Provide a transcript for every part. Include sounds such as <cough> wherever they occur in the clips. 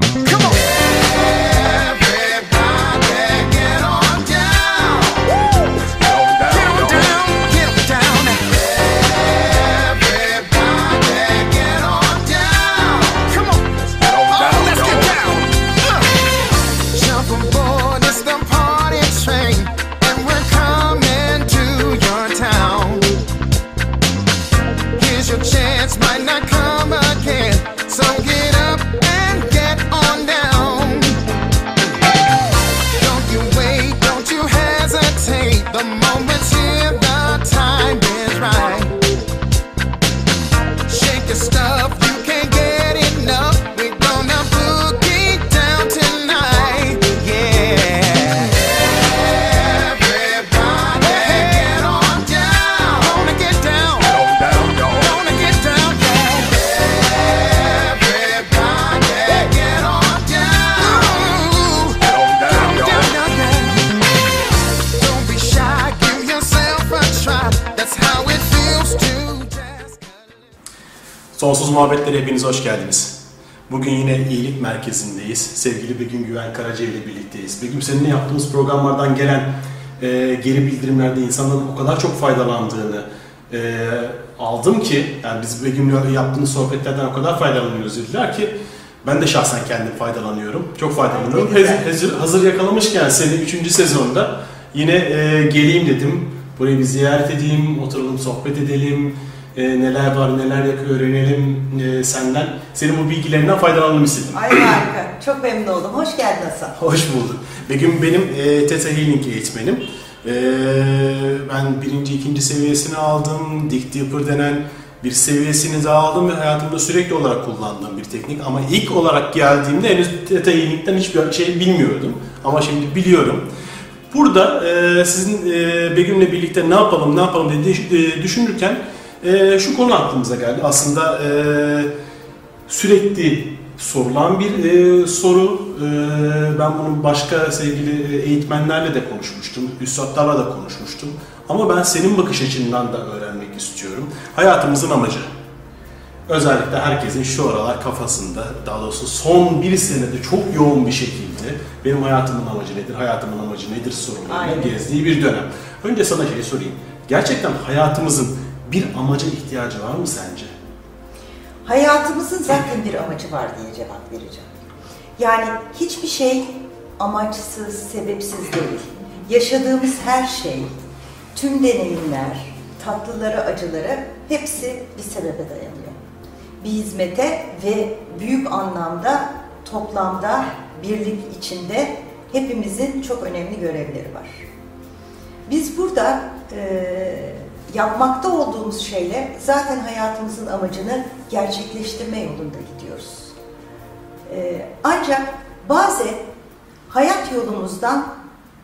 Come Hepiniz hoş geldiniz. Bugün yine iyilik merkezindeyiz. Sevgili Begüm Güven Karaca ile birlikteyiz. Begüm seninle yaptığımız programlardan gelen e, geri bildirimlerde insanların o kadar çok faydalandığını e, aldım ki yani biz Begüm'le yaptığımız sohbetlerden o kadar faydalanıyoruz dediler ki ben de şahsen kendim faydalanıyorum. Çok faydalanıyorum. Hazır, hazır yakalamışken seni 3. sezonda yine e, geleyim dedim. Burayı bir ziyaret edeyim, oturalım sohbet edelim. E, neler var, neler yapıyor öğrenelim e, senden. Senin bu bilgilerinden faydalanalım istedim. Ay harika. Çok memnun oldum. Hoş geldin Hasan. <laughs> Hoş bulduk. Begüm benim e, Theta Healing eğitmenim. E, ben birinci, ikinci seviyesini aldım. Dick Deeper denen bir seviyesini de aldım ve hayatımda sürekli olarak kullandığım bir teknik. Ama ilk olarak geldiğimde henüz Theta Healing'den hiçbir şey bilmiyordum. Ama şimdi biliyorum. Burada e, sizin e, Begüm'le birlikte ne yapalım, ne yapalım diye e, düşünürken e, şu konu aklımıza geldi. Aslında e, sürekli sorulan bir e, soru. E, ben bunu başka sevgili e, eğitmenlerle de konuşmuştum, üstadlarla da konuşmuştum. Ama ben senin bakış açından da öğrenmek istiyorum. Hayatımızın amacı. Özellikle herkesin şu aralar kafasında, daha doğrusu son bir senede çok yoğun bir şekilde benim hayatımın amacı nedir, hayatımın amacı nedir sorularıyla Aynen. gezdiği bir dönem. Önce sana şey sorayım. Gerçekten hayatımızın bir amaca ihtiyacı var mı sence? Hayatımızın zaten bir amacı var diye cevap vereceğim. Yani hiçbir şey amaçsız, sebepsiz değil. Yaşadığımız her şey, tüm deneyimler, tatlıları, acıları hepsi bir sebebe dayanıyor. Bir hizmete ve büyük anlamda, toplamda, birlik içinde hepimizin çok önemli görevleri var. Biz burada e, yapmakta olduğumuz şeyle zaten hayatımızın amacını gerçekleştirme yolunda gidiyoruz. E, ancak bazen hayat yolumuzdan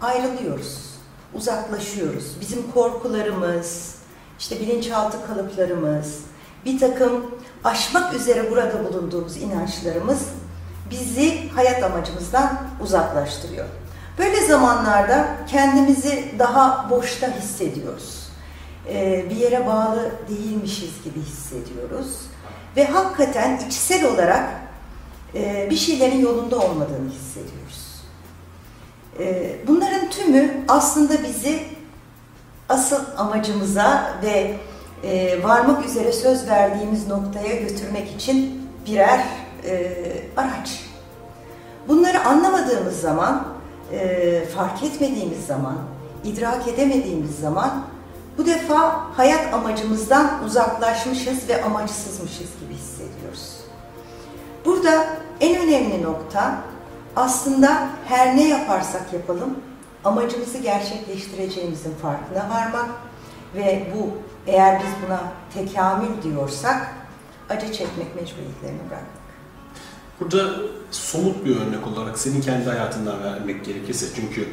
ayrılıyoruz, uzaklaşıyoruz. Bizim korkularımız, işte bilinçaltı kalıplarımız, bir takım aşmak üzere burada bulunduğumuz inançlarımız bizi hayat amacımızdan uzaklaştırıyor. Böyle zamanlarda kendimizi daha boşta hissediyoruz. Ee, bir yere bağlı değilmişiz gibi hissediyoruz. Ve hakikaten içsel olarak e, bir şeylerin yolunda olmadığını hissediyoruz. Ee, bunların tümü aslında bizi asıl amacımıza ve e, varmak üzere söz verdiğimiz noktaya götürmek için birer e, araç. Bunları anlamadığımız zaman, e, fark etmediğimiz zaman, idrak edemediğimiz zaman bu defa hayat amacımızdan uzaklaşmışız ve amaçsızmışız gibi hissediyoruz. Burada en önemli nokta aslında her ne yaparsak yapalım amacımızı gerçekleştireceğimizin farkına varmak ve bu eğer biz buna tekamül diyorsak acı çekmek mecburiyetlerini bırakmak. Burada somut bir örnek olarak senin kendi hayatından vermek gerekirse çünkü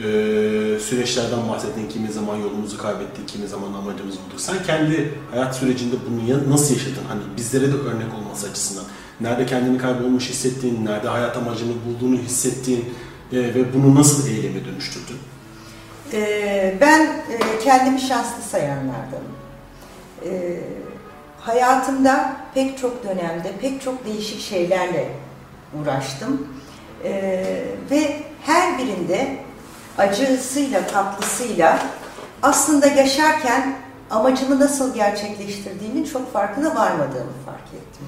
e, süreçlerden bahsettin, kimi zaman yolumuzu kaybettik, kimi zaman amacımızı bulduk. Sen kendi hayat sürecinde bunu nasıl yaşadın? Hani bizlere de örnek olması açısından. Nerede kendini kaybolmuş hissettiğin, nerede hayat amacını bulduğunu hissettiğin e, ve bunu nasıl eyleme dönüştürdün? Ee, ben e, kendimi şanslı sayanlardanım. Ee, hayatımda pek çok dönemde, pek çok değişik şeylerle uğraştım. Ee, ve her birinde acısıyla, tatlısıyla aslında yaşarken amacımı nasıl gerçekleştirdiğimin çok farkına varmadığımı fark ettim.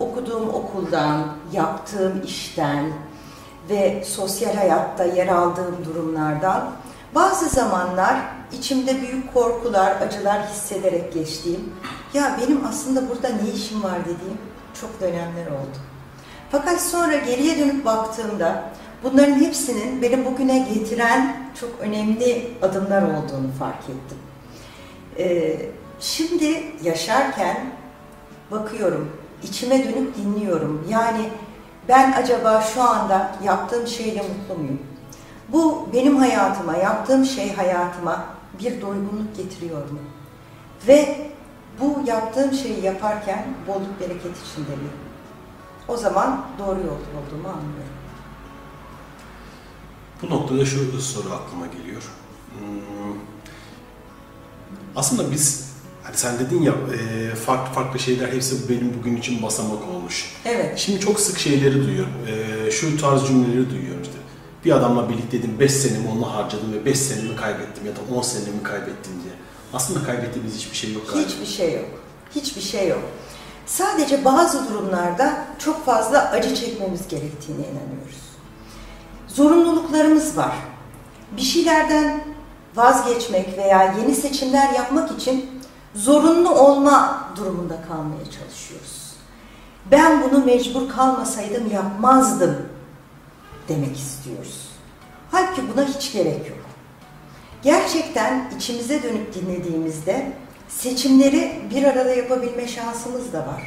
Okuduğum okuldan, yaptığım işten ve sosyal hayatta yer aldığım durumlardan bazı zamanlar içimde büyük korkular, acılar hissederek geçtiğim, ya benim aslında burada ne işim var dediğim çok dönemler oldu. Fakat sonra geriye dönüp baktığımda bunların hepsinin beni bugüne getiren çok önemli adımlar olduğunu fark ettim. Ee, şimdi yaşarken bakıyorum, içime dönüp dinliyorum. Yani ben acaba şu anda yaptığım şeyle mutlu muyum? Bu benim hayatıma, yaptığım şey hayatıma bir doygunluk getiriyor mu? Ve bu yaptığım şeyi yaparken bolluk bereket içinde miyim? O zaman doğru yolda olduğumu anlıyorum. Bu noktada şu soru aklıma geliyor. Hmm, Aslında biz, hani sen dedin ya e, farklı farklı şeyler hepsi benim bugün için basamak olmuş. Evet, Şimdi çok sık şeyleri duyuyorum. E, şu tarz cümleleri duyuyorum işte. Bir adamla birlikteydim, 5 senemi onunla harcadım ve 5 senemi kaybettim ya da 10 senemi kaybettim diye. Aslında kaybettiğimiz hiçbir şey yok galiba. hiçbir şey yok. Hiçbir şey yok. Sadece bazı durumlarda çok fazla acı çekmemiz gerektiğine inanıyoruz. Zorunluluklarımız var. Bir şeylerden vazgeçmek veya yeni seçimler yapmak için zorunlu olma durumunda kalmaya çalışıyoruz. Ben bunu mecbur kalmasaydım yapmazdım demek istiyoruz. Halbuki buna hiç gerek yok. Gerçekten içimize dönüp dinlediğimizde seçimleri bir arada yapabilme şansımız da var.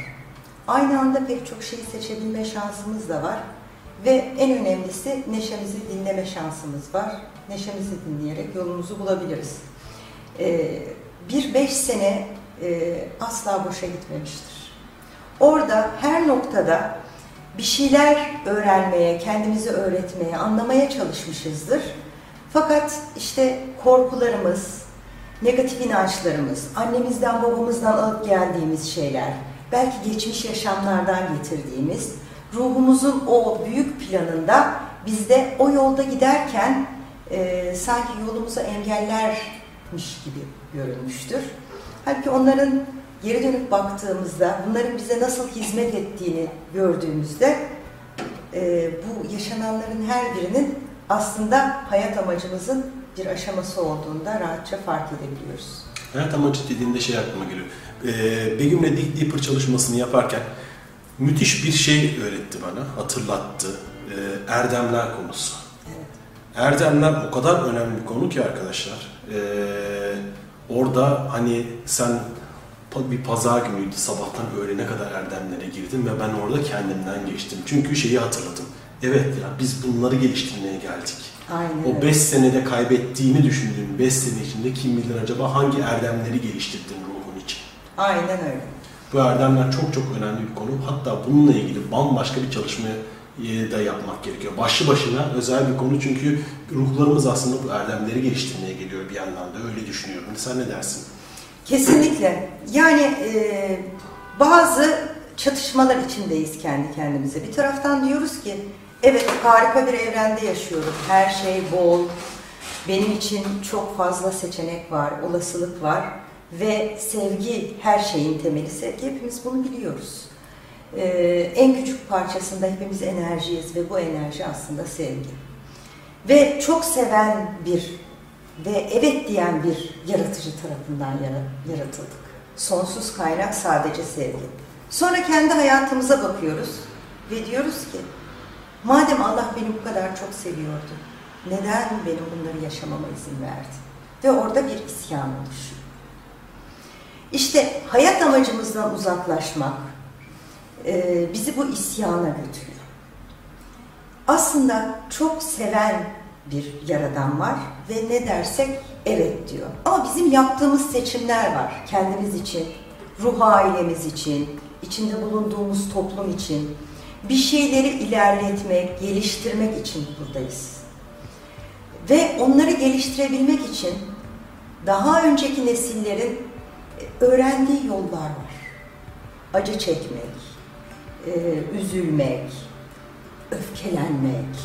Aynı anda pek çok şeyi seçebilme şansımız da var. Ve en önemlisi neşemizi dinleme şansımız var. Neşemizi dinleyerek yolumuzu bulabiliriz. Ee, bir beş sene e, asla boşa gitmemiştir. Orada her noktada bir şeyler öğrenmeye, kendimizi öğretmeye, anlamaya çalışmışızdır. Fakat işte korkularımız, negatif inançlarımız, annemizden babamızdan alıp geldiğimiz şeyler, belki geçmiş yaşamlardan getirdiğimiz, ruhumuzun o büyük planında bizde o yolda giderken e, sanki yolumuzu engellermiş gibi görünmüştür. Halbuki onların geri dönüp baktığımızda, bunların bize nasıl hizmet ettiğini gördüğümüzde e, bu yaşananların her birinin aslında hayat amacımızın bir aşaması olduğunda rahatça fark edebiliyoruz. Hayat amacı dediğinde şey aklıma geliyor. Ee, Begüm'le Deep Deeper çalışmasını yaparken müthiş bir şey öğretti bana, hatırlattı. Ee, erdemler konusu. Erdemler o kadar önemli bir konu ki arkadaşlar. Ee, orada hani sen bir pazar günüydü sabahtan öğlene kadar erdemlere girdim ve ben orada kendimden geçtim. Çünkü şeyi hatırladım. Evet ya biz bunları geliştirmeye geldik. Aynen O öyle. 5 senede kaybettiğini düşündüğüm 5 sene içinde kim bilir acaba hangi erdemleri geliştirdin ruhun için? Aynen öyle. Bu erdemler çok çok önemli bir konu. Hatta bununla ilgili bambaşka bir çalışmayı da yapmak gerekiyor. Başlı başına özel bir konu çünkü ruhlarımız aslında bu erdemleri geliştirmeye geliyor bir yandan da öyle düşünüyorum. Sen ne dersin? Kesinlikle. Yani e, bazı çatışmalar içindeyiz kendi kendimize. Bir taraftan diyoruz ki evet harika bir evrende yaşıyorum. Her şey bol. Benim için çok fazla seçenek var, olasılık var ve sevgi her şeyin temeli. Sevgi hepimiz bunu biliyoruz. E, en küçük parçasında hepimiz enerjiyiz ve bu enerji aslında sevgi. Ve çok seven bir ve evet diyen bir yaratıcı tarafından yara- yaratıldık. Sonsuz kaynak sadece sevgi. Sonra kendi hayatımıza bakıyoruz ve diyoruz ki madem Allah beni bu kadar çok seviyordu neden benim bunları yaşamama izin verdi? Ve orada bir isyan oluşuyor. İşte hayat amacımızdan uzaklaşmak e, bizi bu isyana götürüyor. Aslında çok seven bir yaradan var ve ne dersek evet diyor. Ama bizim yaptığımız seçimler var kendimiz için, ruh ailemiz için, içinde bulunduğumuz toplum için. Bir şeyleri ilerletmek, geliştirmek için buradayız. Ve onları geliştirebilmek için daha önceki nesillerin öğrendiği yollar var. Acı çekmek, e, üzülmek, öfkelenmek.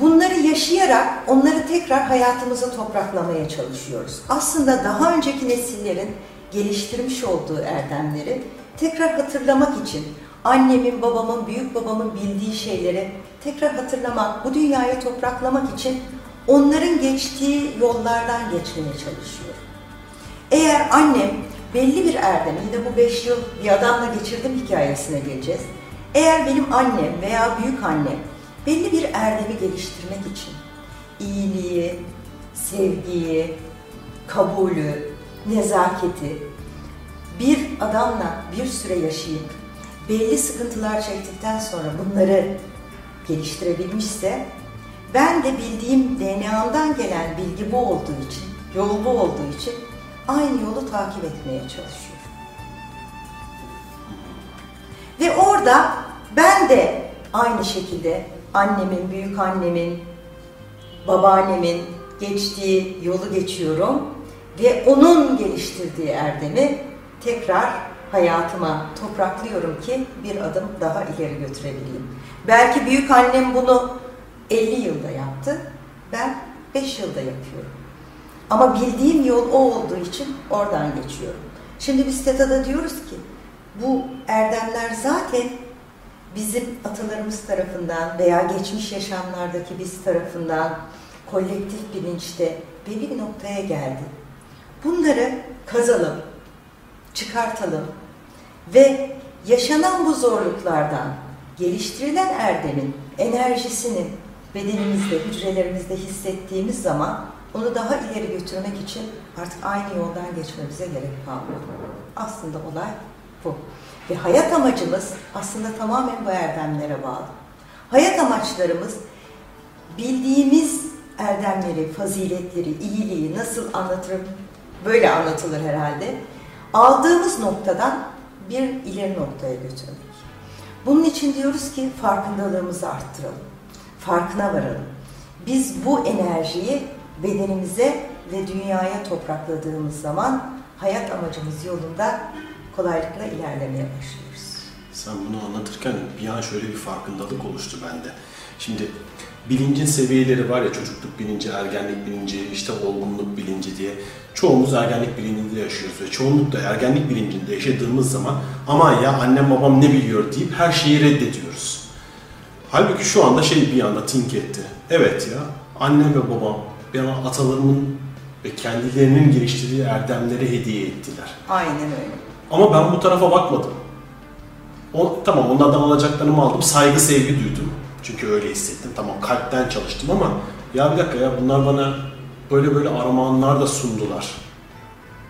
Bunları yaşayarak onları tekrar hayatımıza topraklamaya çalışıyoruz. Aslında daha önceki nesillerin geliştirmiş olduğu erdemleri tekrar hatırlamak için annemin, babamın, büyük babamın bildiği şeyleri tekrar hatırlamak, bu dünyaya topraklamak için onların geçtiği yollardan geçmeye çalışıyorum. Eğer annem belli bir erdem, yine bu beş yıl bir adamla geçirdim hikayesine geleceğiz. Eğer benim annem veya büyük annem belli bir erdemi geliştirmek için iyiliği, sevgiyi, kabulü, nezaketi bir adamla bir süre yaşayıp belli sıkıntılar çektikten sonra bunları geliştirebilmişse ben de bildiğim DNA'mdan gelen bilgi bu olduğu için, yol bu olduğu için aynı yolu takip etmeye çalışıyorum. Ve orada ben de aynı şekilde annemin, büyük annemin, babaannemin geçtiği yolu geçiyorum ve onun geliştirdiği erdemi tekrar hayatıma topraklıyorum ki bir adım daha ileri götürebileyim. Belki büyük annem bunu 50 yılda yaptı. Ben 5 yılda yapıyorum. Ama bildiğim yol o olduğu için oradan geçiyorum. Şimdi biz TETA'da diyoruz ki bu erdemler zaten bizim atalarımız tarafından veya geçmiş yaşamlardaki biz tarafından kolektif bilinçte belli bir noktaya geldi. Bunları kazalım, çıkartalım ve yaşanan bu zorluklardan geliştirilen erdemin enerjisini bedenimizde, hücrelerimizde hissettiğimiz zaman onu daha ileri götürmek için artık aynı yoldan geçmemize gerek kalmıyor. Aslında olay bu. Ve hayat amacımız aslında tamamen bu erdemlere bağlı. Hayat amaçlarımız bildiğimiz erdemleri, faziletleri, iyiliği nasıl anlatırım? Böyle anlatılır herhalde. Aldığımız noktadan bir ileri noktaya götürmek. Bunun için diyoruz ki farkındalığımızı arttıralım. Farkına varalım. Biz bu enerjiyi bedenimize ve dünyaya toprakladığımız zaman hayat amacımız yolunda kolaylıkla ilerlemeye başlıyoruz. Sen bunu anlatırken bir an şöyle bir farkındalık oluştu bende. Şimdi bilincin seviyeleri var ya çocukluk bilinci, ergenlik bilinci, işte olgunluk bilinci diye. Çoğumuz ergenlik bilincinde yaşıyoruz ve çoğunlukla ergenlik bilincinde yaşadığımız zaman aman ya annem babam ne biliyor deyip her şeyi reddediyoruz. Halbuki şu anda şey bir anda tink etti. Evet ya annem ve babam bana atalarımın ve kendilerinin geliştirdiği erdemleri hediye ettiler. Aynen öyle. Ama ben bu tarafa bakmadım. O, tamam onlardan alacaklarımı aldım. Saygı, sevgi duydum. Çünkü öyle hissettim. Tamam kalpten çalıştım ama ya bir dakika ya bunlar bana böyle böyle armağanlar da sundular.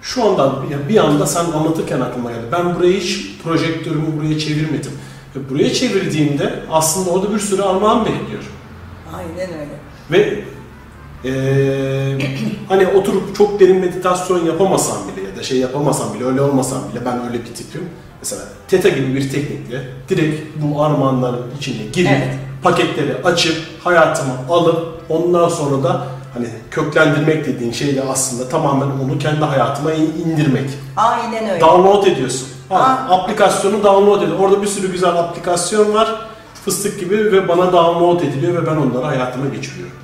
Şu anda bir anda sen anlatırken aklıma geldi. Ben burayı hiç projektörümü buraya çevirmedim. Ve buraya çevirdiğimde aslında orada bir sürü armağan bekliyor. Aynen öyle. Ve eee, hani oturup çok derin meditasyon yapamasam bile ya da şey yapamasam bile öyle olmasam bile ben öyle bir tipim. Mesela Teta gibi bir teknikle direkt bu armağanların içine girip Evet. paketleri açıp hayatıma alıp ondan sonra da hani köklendirmek dediğin şeyle aslında tamamen onu kendi hayatıma in- indirmek. Aynen öyle. Download ediyorsun. Ha, aplikasyonu download ediyor. Orada bir sürü güzel aplikasyon var. Fıstık gibi ve bana download ediliyor ve ben onları hayatıma geçiriyorum.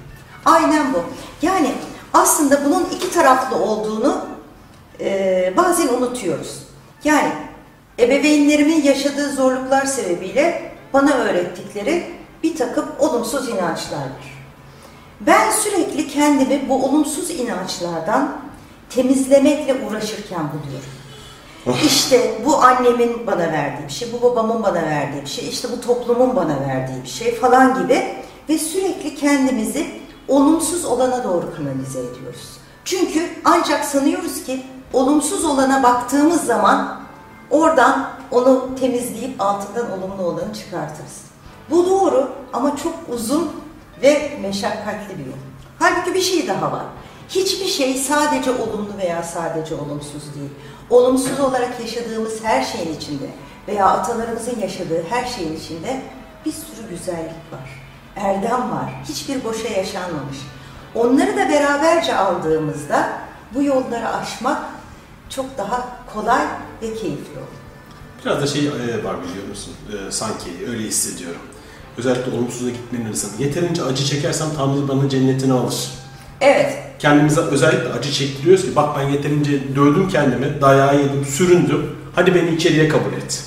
Aynen bu. Yani aslında bunun iki taraflı olduğunu e, bazen unutuyoruz. Yani ebeveynlerimin yaşadığı zorluklar sebebiyle bana öğrettikleri bir takım olumsuz inançlar var. Ben sürekli kendimi bu olumsuz inançlardan temizlemekle uğraşırken buluyorum. İşte bu annemin bana verdiği bir şey, bu babamın bana verdiği bir şey, işte bu toplumun bana verdiği bir şey falan gibi ve sürekli kendimizi olumsuz olana doğru kanalize ediyoruz. Çünkü ancak sanıyoruz ki olumsuz olana baktığımız zaman oradan onu temizleyip altından olumlu olanı çıkartırız. Bu doğru ama çok uzun ve meşakkatli bir yol. Halbuki bir şey daha var. Hiçbir şey sadece olumlu veya sadece olumsuz değil. Olumsuz olarak yaşadığımız her şeyin içinde veya atalarımızın yaşadığı her şeyin içinde bir sürü güzellik var. Erdem var. Hiçbir boşa yaşanmamış. Onları da beraberce aldığımızda bu yolları aşmak çok daha kolay ve keyifli olur. Biraz da şey e, var biliyor musun? E, sanki öyle hissediyorum. Özellikle olumsuza gitmenin hırsını. Yeterince acı çekersem Tanrı bana cennetini alır. Evet, Kendimize özellikle acı çektiriyoruz ki bak ben yeterince dövdüm kendimi, dayağı yedim, süründüm. Hadi beni içeriye kabul et.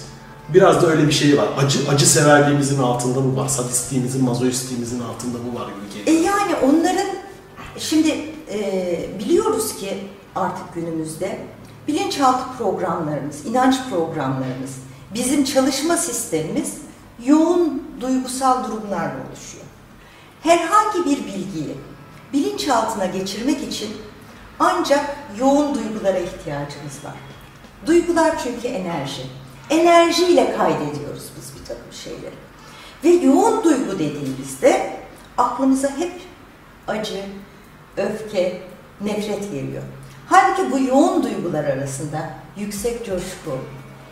Biraz da öyle bir şey var. Acı acı severliğimizin altında bu var. Sadistliğimizin, mazoistliğimizin altında bu var gibi E geliyor. yani onların şimdi e, biliyoruz ki artık günümüzde bilinçaltı programlarımız, inanç programlarımız, bizim çalışma sistemimiz yoğun duygusal durumlarla oluşuyor. Herhangi bir bilgiyi bilinçaltına geçirmek için ancak yoğun duygulara ihtiyacımız var. Duygular çünkü enerji. Enerjiyle kaydediyoruz biz bir takım şeyleri. Ve yoğun duygu dediğimizde aklımıza hep acı, öfke, nefret geliyor. Halbuki bu yoğun duygular arasında yüksek coşku,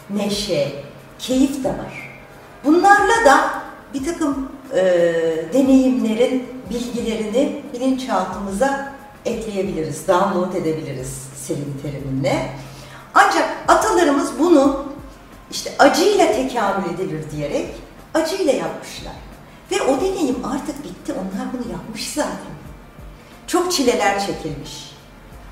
neşe, keyif de var. Bunlarla da bir takım e, deneyimlerin bilgilerini bilinçaltımıza ekleyebiliriz, download edebiliriz Selin teriminle. Ancak atalarımız bunu işte acıyla tekamül edilir diyerek acıyla yapmışlar. Ve o deneyim artık bitti. Onlar bunu yapmış zaten. Çok çileler çekilmiş.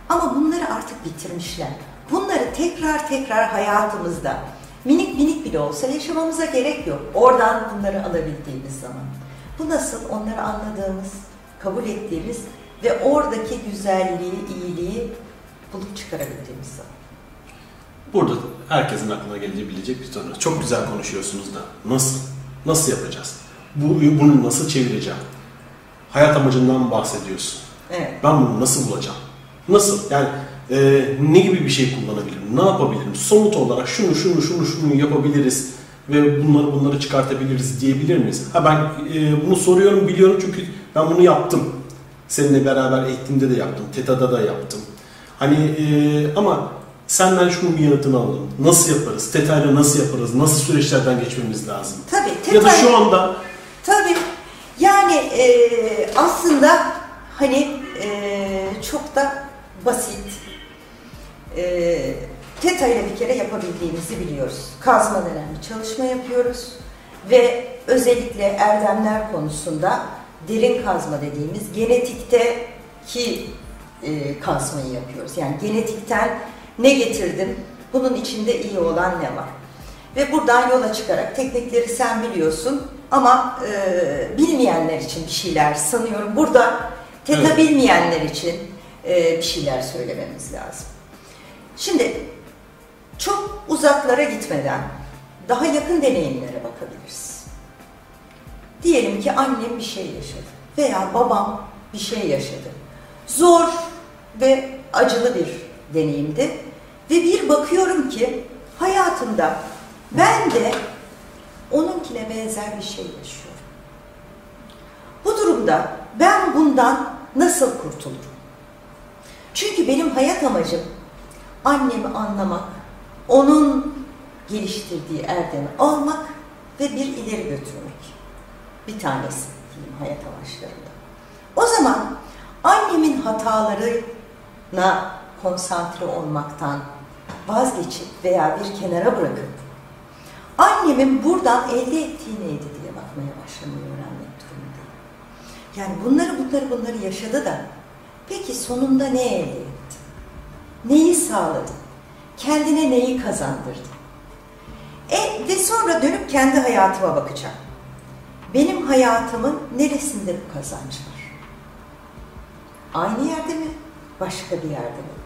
Ama bunları artık bitirmişler. Bunları tekrar tekrar hayatımızda minik minik bile olsa yaşamamıza gerek yok. Oradan bunları alabildiğimiz zaman. Bu nasıl? Onları anladığımız, kabul ettiğimiz ve oradaki güzelliği, iyiliği bulup çıkarabildiğimiz zaman. Burada herkesin aklına gelebilecek bir soru. Çok güzel konuşuyorsunuz da nasıl? Nasıl yapacağız? Bu, bunu nasıl çevireceğim? Hayat amacından bahsediyorsun. Evet. Ben bunu nasıl bulacağım? Nasıl? Yani e, ne gibi bir şey kullanabilirim? Ne yapabilirim? Somut olarak şunu şunu şunu şunu yapabiliriz ve bunları bunları çıkartabiliriz diyebilir miyiz? Ha ben e, bunu soruyorum biliyorum çünkü ben bunu yaptım. Seninle beraber eğitimde de yaptım. TETA'da da yaptım. Hani e, ama senden şunun bir yanıtını alalım. Nasıl yaparız? TETA'yla nasıl yaparız? Nasıl süreçlerden geçmemiz lazım? Tabii. Ya da şu anda Tabii. Yani e, aslında hani e, çok da basit. E, TETA ile bir kere yapabildiğimizi biliyoruz. Kazma denen bir çalışma yapıyoruz. Ve özellikle erdemler konusunda derin kazma dediğimiz genetikteki e, kazmayı yapıyoruz. Yani genetikten ne getirdim, bunun içinde iyi olan ne var? Ve buradan yola çıkarak teknikleri sen biliyorsun ama e, bilmeyenler için bir şeyler sanıyorum. Burada TETA Evet. bilmeyenler için e, bir şeyler söylememiz lazım. Şimdi çok uzaklara gitmeden daha yakın deneyimlere bakabiliriz. Diyelim ki annem bir şey yaşadı veya babam bir şey yaşadı. Zor ve acılı bir deneyimdi. Ve bir bakıyorum ki hayatımda ben de onunkine benzer bir şey yaşıyorum. Bu durumda ben bundan nasıl kurtulurum? Çünkü benim hayat amacım annemi anlamak, onun geliştirdiği erdemi almak ve bir ileri götürmek. Bir tanesi diyeyim hayat amaçlarında. O zaman annemin hatalarına konsantre olmaktan vazgeçip veya bir kenara bırakıp annemin buradan elde ettiği neydi diye bakmaya başlamayı öğrenmek durumundayım. Yani bunları bunları bunları yaşadı da peki sonunda ne elde etti? Neyi sağladı? Kendine neyi kazandırdı? E, ve sonra dönüp kendi hayatıma bakacağım. Benim hayatımın neresinde bu kazanç var? Aynı yerde mi? Başka bir yerde mi?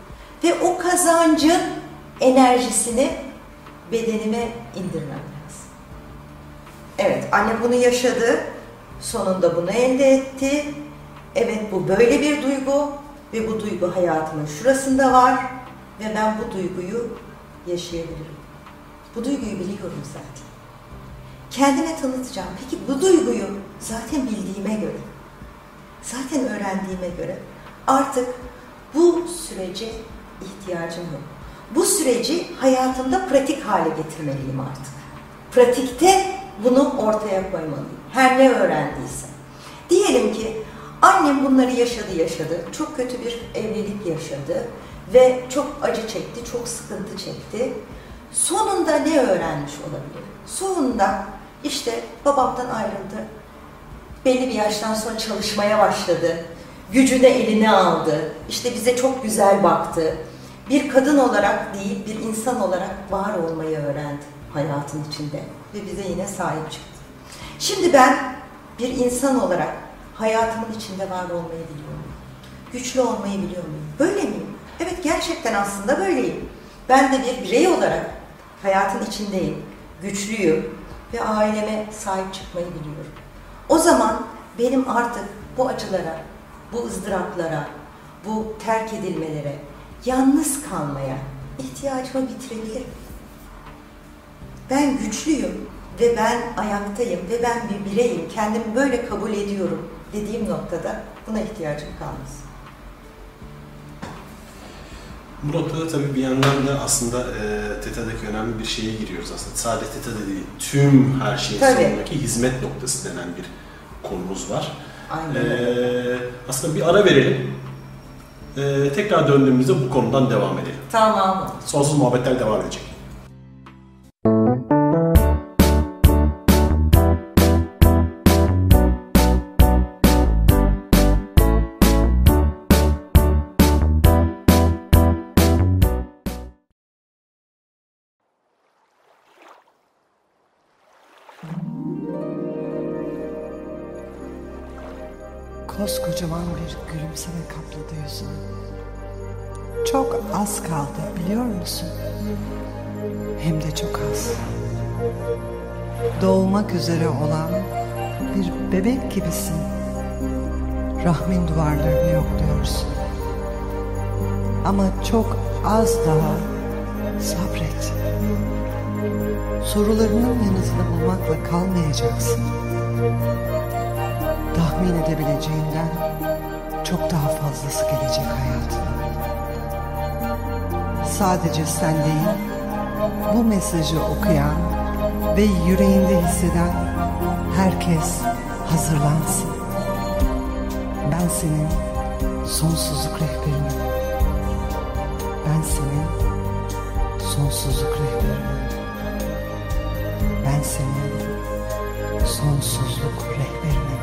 Ve o kazancın enerjisini bedenime indirmem lazım. Evet, anne bunu yaşadı. Sonunda bunu elde etti. Evet, bu böyle bir duygu ve bu duygu hayatımın şurasında var ve ben bu duyguyu yaşayabilirim. Bu duyguyu biliyorum zaten. Kendime tanıtacağım. Peki bu duyguyu zaten bildiğime göre, zaten öğrendiğime göre artık bu sürece ihtiyacım yok. Bu süreci hayatımda pratik hale getirmeliyim artık. Pratikte bunu ortaya koymalıyım. Her ne öğrendiysem. Diyelim ki annem bunları yaşadı yaşadı. Çok kötü bir evlilik yaşadı ve çok acı çekti, çok sıkıntı çekti. Sonunda ne öğrenmiş olabilir? Sonunda işte babamdan ayrıldı belli bir yaştan sonra çalışmaya başladı. Gücünü eline aldı. İşte bize çok güzel baktı. Bir kadın olarak değil, bir insan olarak var olmayı öğrendi hayatın içinde. Ve bize yine sahip çıktı. Şimdi ben bir insan olarak hayatımın içinde var olmayı biliyor muyum? Güçlü olmayı biliyor muyum? Böyle miyim? Evet gerçekten aslında böyleyim. Ben de bir birey olarak hayatın içindeyim. Güçlüyüm ve aileme sahip çıkmayı biliyorum. O zaman benim artık bu acılara, bu ızdıraplara, bu terk edilmelere, yalnız kalmaya ihtiyacımı bitirebilirim. Ben güçlüyüm ve ben ayaktayım ve ben bir bireyim, kendimi böyle kabul ediyorum dediğim noktada buna ihtiyacım kalmaz. Bu noktada tabii bir yandan da aslında e, TETA'daki önemli bir şeye giriyoruz aslında. Sadece TETA'da değil, tüm her şeyin Tabii. sonundaki hizmet noktası denen bir konumuz var. Aynen. E, aslında bir ara verelim. E, tekrar döndüğümüzde bu konudan devam edelim. Tamam. Sonsuz muhabbetler devam edecek. Koskocaman bir gülümseme kapladı yüzünü. Çok az kaldı biliyor musun? Hem de çok az. Doğmak üzere olan bir bebek gibisin. Rahmin duvarlarını yokluyorsun. Ama çok az daha sabret. Sorularının yanıtını bulmakla kalmayacaksın tahmin edebileceğinden çok daha fazlası gelecek hayatına. Sadece sen değil, bu mesajı okuyan ve yüreğinde hisseden herkes hazırlansın. Ben senin sonsuzluk rehberinim. Ben senin sonsuzluk rehberinim. Ben senin sonsuzluk rehberinim.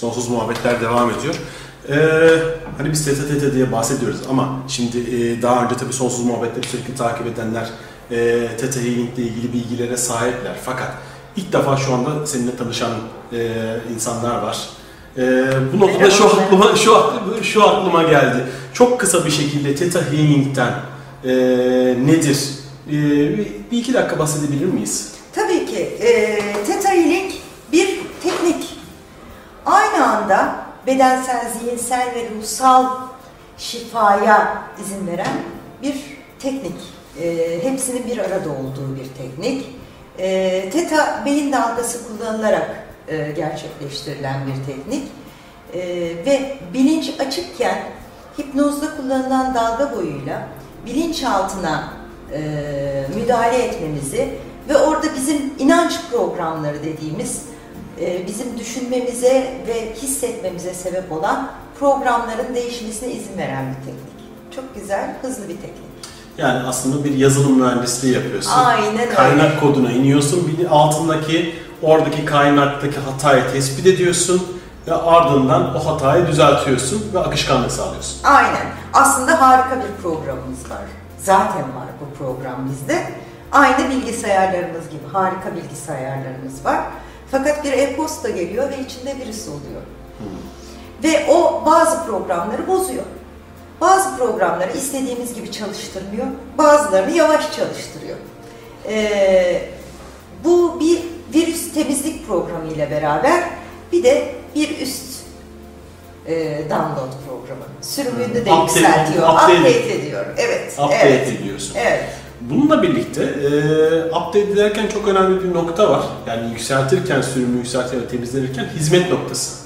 Sonsuz muhabbetler devam ediyor. Ee, hani biz tete diye bahsediyoruz ama şimdi e, daha önce tabii sonsuz muhabbetleri sürekli takip edenler e, tete healing ile ilgili bilgilere sahipler. Fakat ilk defa şu anda seninle tanışan e, insanlar var. Ee, bu noktada şu aklıma şu aklıma, şu aklıma geldi. Çok kısa bir şekilde Theta Healing'den e, nedir? E, bir, bir iki dakika bahsedebilir miyiz? Tabii ki. E, Theta Healing bir teknik. Aynı anda bedensel, zihinsel ve ruhsal şifaya izin veren bir teknik. E, hepsinin bir arada olduğu bir teknik. E, Theta beyin dalgası kullanılarak e, gerçekleştirilen bir teknik. E, ve bilinç açıkken hipnozda kullanılan dalga boyuyla bilinçaltına e, müdahale etmemizi ve orada bizim inanç programları dediğimiz e, bizim düşünmemize ve hissetmemize sebep olan programların değişmesine izin veren bir teknik. Çok güzel, hızlı bir teknik. Yani aslında bir yazılım mühendisliği yapıyorsun. Aynen öyle. Kaynak koduna iniyorsun. Bir altındaki oradaki kaynaktaki hatayı tespit ediyorsun ve ardından o hatayı düzeltiyorsun ve akışkanlık sağlıyorsun. Aynen. Aslında harika bir programımız var. Zaten var bu program bizde. Aynı bilgisayarlarımız gibi harika bilgisayarlarımız var. Fakat bir e-posta geliyor ve içinde virüs oluyor. Ve o bazı programları bozuyor. Bazı programları istediğimiz gibi çalıştırmıyor. Bazılarını yavaş çalıştırıyor. Ee, bu bir virüs temizlik programı ile beraber bir de bir üst e, download programı. Sürümünü de Update- yükseltiyor. update- Update, ediyor. Evet. Update evet. ediyorsun. Evet. Bununla birlikte e, update ederken çok önemli bir nokta var. Yani yükseltirken, sürümü yükseltirken, temizlenirken hizmet noktası.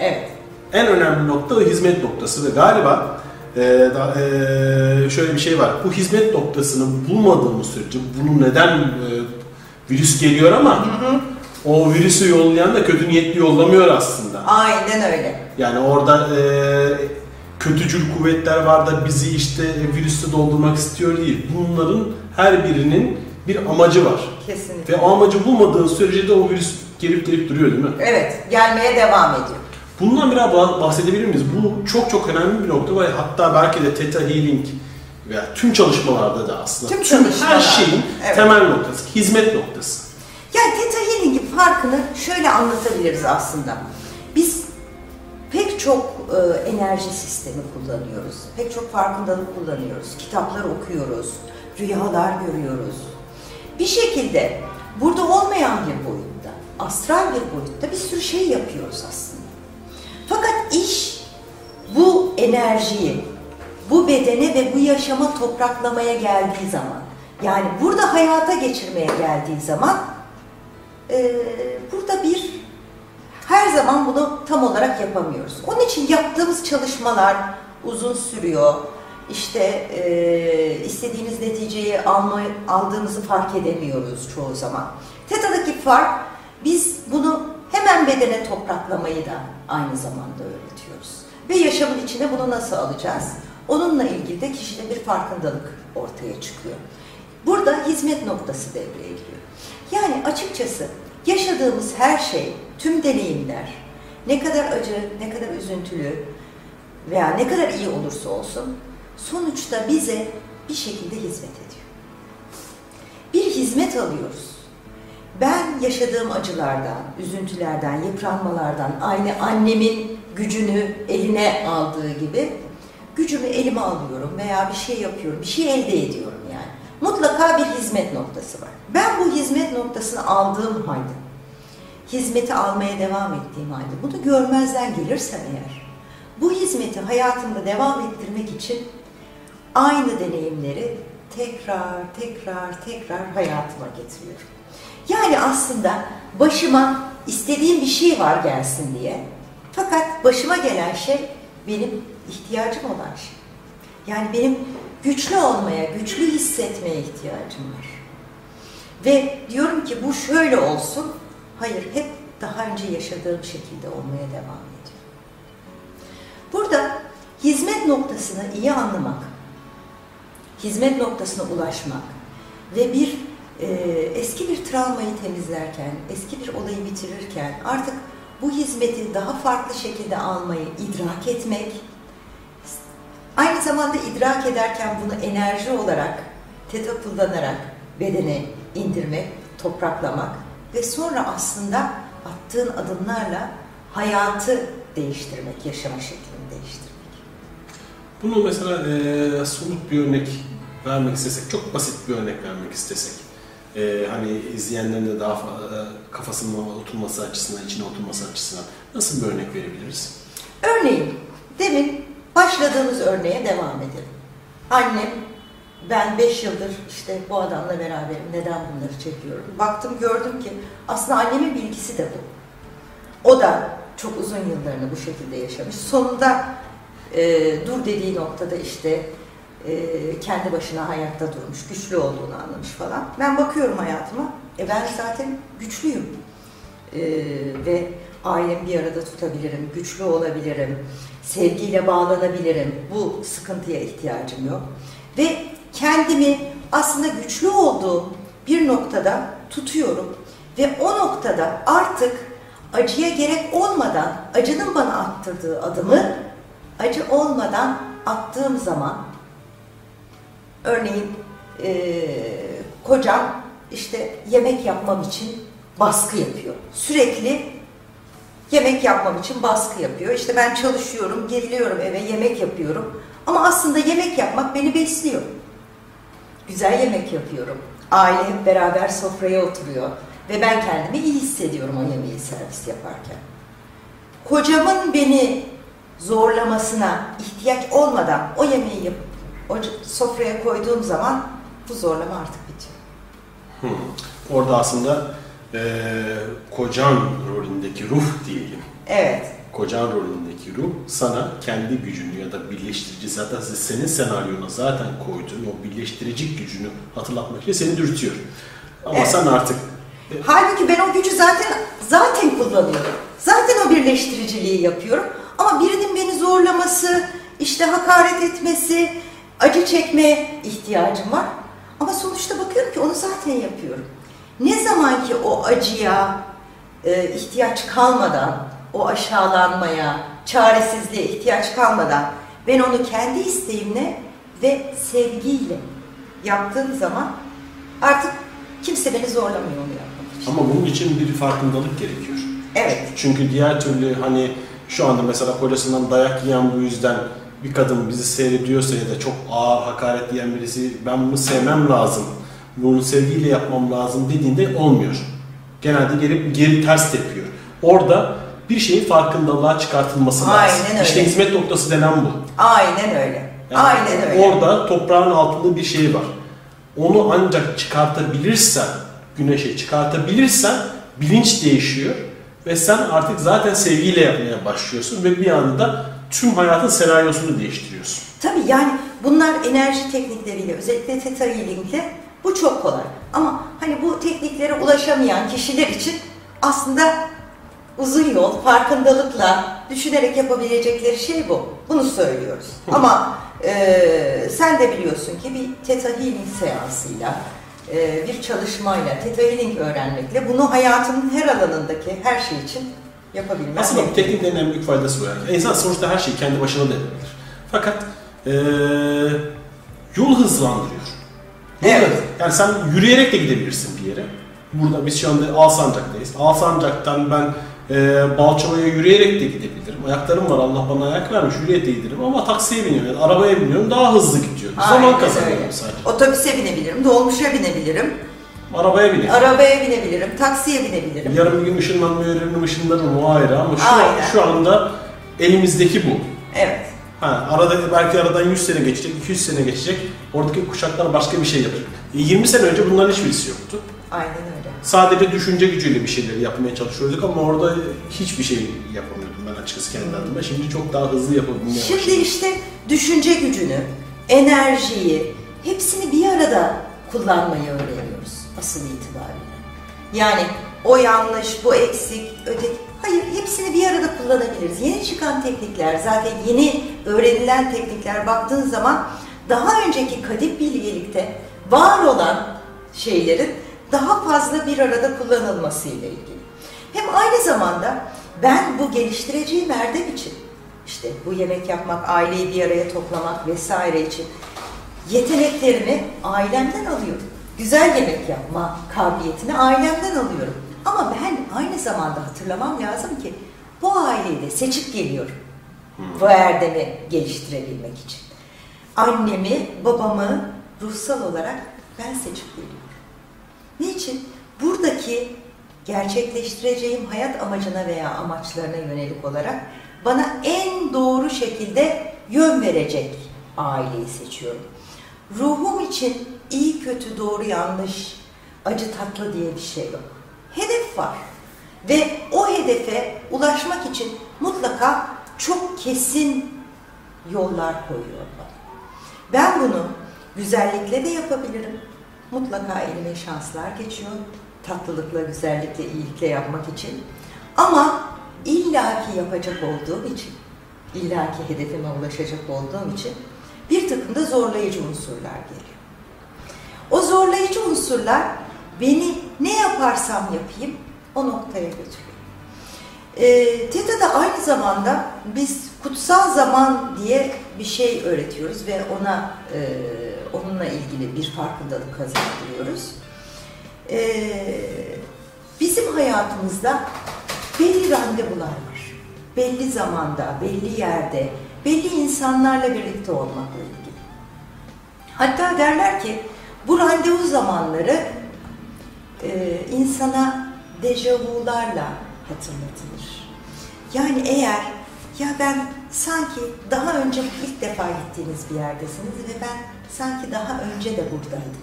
Evet. En önemli nokta o hizmet noktası ve galiba e, da, e, şöyle bir şey var. Bu hizmet noktasını bulmadığımız sürece bunu neden e, virüs geliyor ama o virüsü yollayan da kötü niyetli yollamıyor aslında. Aynen öyle. Yani orada e, kötücül kuvvetler var da bizi işte virüsle doldurmak istiyor değil. Bunların her birinin bir amacı var. Kesinlikle. Ve o amacı bulmadığın sürece de o virüs gelip gelip duruyor değil mi? Evet. Gelmeye devam ediyor. Bundan biraz bah- bahsedebilir miyiz? Bu çok çok önemli bir nokta ve hatta belki de Theta Healing veya tüm çalışmalarda da aslında Tüm her çalışmalarda, şeyin evet. temel noktası, hizmet noktası. Yani Theta Healing'in farkını şöyle anlatabiliriz aslında. Biz pek çok e, enerji sistemi kullanıyoruz. Pek çok farkındalık kullanıyoruz. Kitaplar okuyoruz. Rüyalar görüyoruz. Bir şekilde burada olmayan bir boyutta, astral bir boyutta bir sürü şey yapıyoruz aslında. Fakat iş bu enerjiyi, bu bedene ve bu yaşama topraklamaya geldiği zaman, yani burada hayata geçirmeye geldiği zaman e, burada bir her zaman bunu tam olarak yapamıyoruz. Onun için yaptığımız çalışmalar uzun sürüyor. İşte e, istediğimiz neticeyi alma, aldığımızı fark edemiyoruz çoğu zaman. Teta'daki fark biz bunu hemen bedene topraklamayı da aynı zamanda öğretiyoruz. Ve yaşamın içine bunu nasıl alacağız? Onunla ilgili de kişide bir farkındalık ortaya çıkıyor. Burada hizmet noktası devreye giriyor. Yani açıkçası yaşadığımız her şey, tüm deneyimler ne kadar acı, ne kadar üzüntülü veya ne kadar iyi olursa olsun sonuçta bize bir şekilde hizmet ediyor. Bir hizmet alıyoruz. Ben yaşadığım acılardan, üzüntülerden, yıpranmalardan, aynı annemin gücünü eline aldığı gibi gücümü elime alıyorum veya bir şey yapıyorum, bir şey elde ediyorum yani. Mutlaka bir hizmet noktası var. Ben bu hizmet noktasını aldığım halde, hizmeti almaya devam ettiğim halde, bunu görmezden gelirsem eğer, bu hizmeti hayatımda devam ettirmek için aynı deneyimleri tekrar, tekrar, tekrar hayatıma getiriyorum. Yani aslında başıma istediğim bir şey var gelsin diye. Fakat başıma gelen şey benim ihtiyacım olan şey. Yani benim güçlü olmaya, güçlü hissetmeye ihtiyacım var. Ve diyorum ki bu şöyle olsun. Hayır, hep daha önce yaşadığım şekilde olmaya devam ediyor. Burada hizmet noktasını iyi anlamak, hizmet noktasına ulaşmak ve bir e, eski bir travmayı temizlerken, eski bir olayı bitirirken artık bu hizmeti daha farklı şekilde almayı idrak etmek, aynı zamanda idrak ederken bunu enerji olarak teta kullanarak bedene indirmek, topraklamak ve sonra aslında attığın adımlarla hayatı değiştirmek, yaşama şeklini değiştirmek. Bunu mesela e, somut bir örnek vermek istesek, çok basit bir örnek vermek istesek, e, hani izleyenlerin de daha e, kafasına oturması açısından, içine oturması açısından nasıl bir örnek verebiliriz? Örneğin demin başladığımız örneğe devam edelim. Annem ben 5 yıldır işte bu adamla beraberim. Neden bunları çekiyorum? Baktım gördüm ki aslında annemin bilgisi de bu. O da çok uzun yıllarını bu şekilde yaşamış. Sonunda e, dur dediği noktada işte e, kendi başına hayatta durmuş, güçlü olduğunu anlamış falan. Ben bakıyorum hayatıma, e ben zaten güçlüyüm. E, ve ailemi bir arada tutabilirim, güçlü olabilirim, sevgiyle bağlanabilirim. Bu sıkıntıya ihtiyacım yok. Ve kendimi aslında güçlü olduğum bir noktada tutuyorum. Ve o noktada artık acıya gerek olmadan, acının bana attırdığı adımı acı olmadan attığım zaman örneğin eee kocam işte yemek yapmam için baskı yapıyor. Sürekli yemek yapmam için baskı yapıyor. İşte ben çalışıyorum, geliyorum eve yemek yapıyorum. Ama aslında yemek yapmak beni besliyor. Güzel yemek yapıyorum. Aile hep beraber sofraya oturuyor. Ve ben kendimi iyi hissediyorum o yemeği servis yaparken. Kocamın beni zorlamasına ihtiyaç olmadan o yemeği yapıp o sofraya koyduğum zaman bu zorlama artık bitiyor. Hmm. Orada aslında e, kocan rolündeki ruh diyelim. Evet, Kocan rolündeki ruh sana kendi gücünü ya da birleştirici zaten senin senaryona zaten koyduğun o birleştirici gücünü hatırlatmak için seni dürtüyor. Ama Evet. sen artık Halbuki ben o gücü zaten zaten kullanıyorum. Zaten o birleştiriciliği yapıyorum. Ama birinin beni zorlaması, işte hakaret etmesi, acı çekmeye ihtiyacım var. Ama sonuçta bakıyorum ki onu zaten yapıyorum. Ne zaman ki o acıya e, ihtiyaç kalmadan, o aşağılanmaya, çaresizliğe ihtiyaç kalmadan ben onu kendi isteğimle ve sevgiyle yaptığım zaman artık kimse beni zorlamıyor onu yapmak için. ama bunun için bir farkındalık gerekiyor. Evet. Çünkü diğer türlü hani şu anda mesela kocasından dayak yiyen bu yüzden bir kadın bizi seyrediyorsa ya da çok ağır hakaret yiyen birisi ben bunu sevmem lazım, bunu sevgiyle yapmam lazım dediğinde olmuyor. Genelde gelip geri ters tepiyor. Orada bir şeyin farkındalığa çıkartılması lazım. Aynen öyle. İşte hizmet noktası denen bu. Aynen öyle. Yani Aynen öyle. Orada toprağın altında bir şey var. Onu ancak çıkartabilirsen, güneşe çıkartabilirsen bilinç değişiyor ve sen artık zaten sevgiyle yapmaya başlıyorsun ve bir anda tüm hayatın senaryosunu değiştiriyorsun. Tabii yani bunlar enerji teknikleriyle özellikle Theta Healing'le bu çok kolay. Ama hani bu tekniklere ulaşamayan kişiler için aslında uzun yol farkındalıkla düşünerek yapabilecekleri şey bu. Bunu söylüyoruz. Ama e, sen de biliyorsun ki bir Theta Healing seansıyla e, bir çalışmayla, Theta Healing öğrenmekle bunu hayatının her alanındaki her şey için yapabilmen Aslında bu tekniklerin en büyük faydası bu yani. İnsan sonuçta her şeyi kendi başına da yapabilir. Fakat eee yol hızlandırıyor. Yol Evet. Yani sen yürüyerek de gidebilirsin bir yere. Burada biz şu anda Alsancak'tayız. Alsancak'tan ben eee Balçova'ya yürüyerek de gidebilirim. Ayaklarım var Allah bana ayak vermiş yürüyerek de giderim ama taksiye biniyorum, yani arabaya biniyorum daha hızlı gidiyorum. Zaman Aynen kazanıyorum öyle. sadece. Otobüse binebilirim, dolmuşa binebilirim, Arabaya biniyorum. arabaya binebilirim, taksiye binebilirim. Yarın bir gün ışınlanmıyor, yarın ışınlanırım o ayrı ama şu, Aynen. şu anda elimizdeki bu. Evet. Ha, arada belki aradan 100 sene geçecek, 200 sene geçecek. Oradaki kuşaklar başka bir şey yapacak. E, 20 sene önce bunların hiçbirisi yoktu. Aynen öyle. Sadece düşünce gücüyle bir şeyleri yapmaya çalışıyorduk ama orada hiçbir şey yapamıyordum ben açıkçası kendi adıma. Şimdi çok daha hızlı yapabilmeye Şimdi başladım. işte düşünce gücünü, enerjiyi hepsini bir arada kullanmayı öğreniyoruz asıl itibariyle. Yani o yanlış, bu eksik, öteki... Hayır, hepsini bir arada kullanabiliriz. Yeni çıkan teknikler, zaten yeni öğrenilen teknikler baktığın zaman daha önceki kadim bilgelikte var olan şeylerin daha fazla bir arada kullanılması ile ilgili. Hem aynı zamanda ben bu geliştireceğim erdem için işte bu yemek yapmak, aileyi bir araya toplamak vesaire için yeteneklerimi ailemden alıyorum. Güzel yemek yapma kabiliyetini ailemden alıyorum. Ama ben aynı zamanda hatırlamam lazım ki bu aileyi de seçip geliyorum. Bu erdemi geliştirebilmek için. Annemi, babamı ruhsal olarak ben seçip geliyorum. Niçin? Buradaki gerçekleştireceğim hayat amacına veya amaçlarına yönelik olarak bana en doğru şekilde yön verecek aileyi seçiyorum. Ruhum için iyi kötü doğru yanlış acı tatlı diye bir şey yok. Hedef var. Ve o hedefe ulaşmak için mutlaka çok kesin yollar koyuyor bana. Ben bunu güzellikle de yapabilirim. Mutlaka elime şanslar geçiyor. Tatlılıkla, güzellikle, iyilikle yapmak için. Ama illaki yapacak olduğum için, illaki hedefime ulaşacak olduğum için bir takım da zorlayıcı unsurlar geliyor. O zorlayıcı unsurlar beni ne yaparsam yapayım o noktaya götürüyor. E, TETA'da aynı zamanda biz kutsal zaman diye bir şey öğretiyoruz ve ona e, onunla ilgili bir farkındalık kazandırıyoruz. E, bizim hayatımızda belli randevular var. Belli zamanda, belli yerde, belli insanlarla birlikte olmakla ilgili. Hatta derler ki bu randevu zamanları e, insana dejavularla hatırlatılır. Yani eğer ya ben sanki daha önce ilk defa gittiğiniz bir yerdesiniz ve ben sanki daha önce de buradaydım.